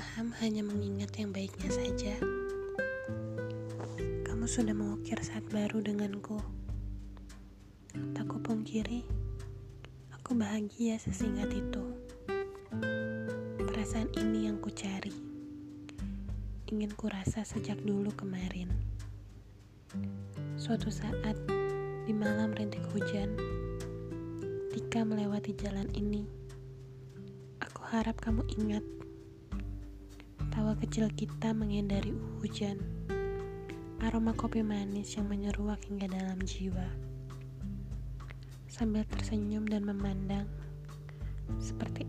paham hanya mengingat yang baiknya saja. Kamu sudah mengukir saat baru denganku. Tak kupungkiri, aku bahagia sesingkat itu. Perasaan ini yang ku cari. Ingin ku rasa sejak dulu kemarin. Suatu saat, di malam rintik hujan, Tika melewati jalan ini. Aku harap kamu ingat kecil kita menghindari hujan aroma kopi manis yang menyeruak hingga dalam jiwa. Sambil tersenyum dan memandang, seperti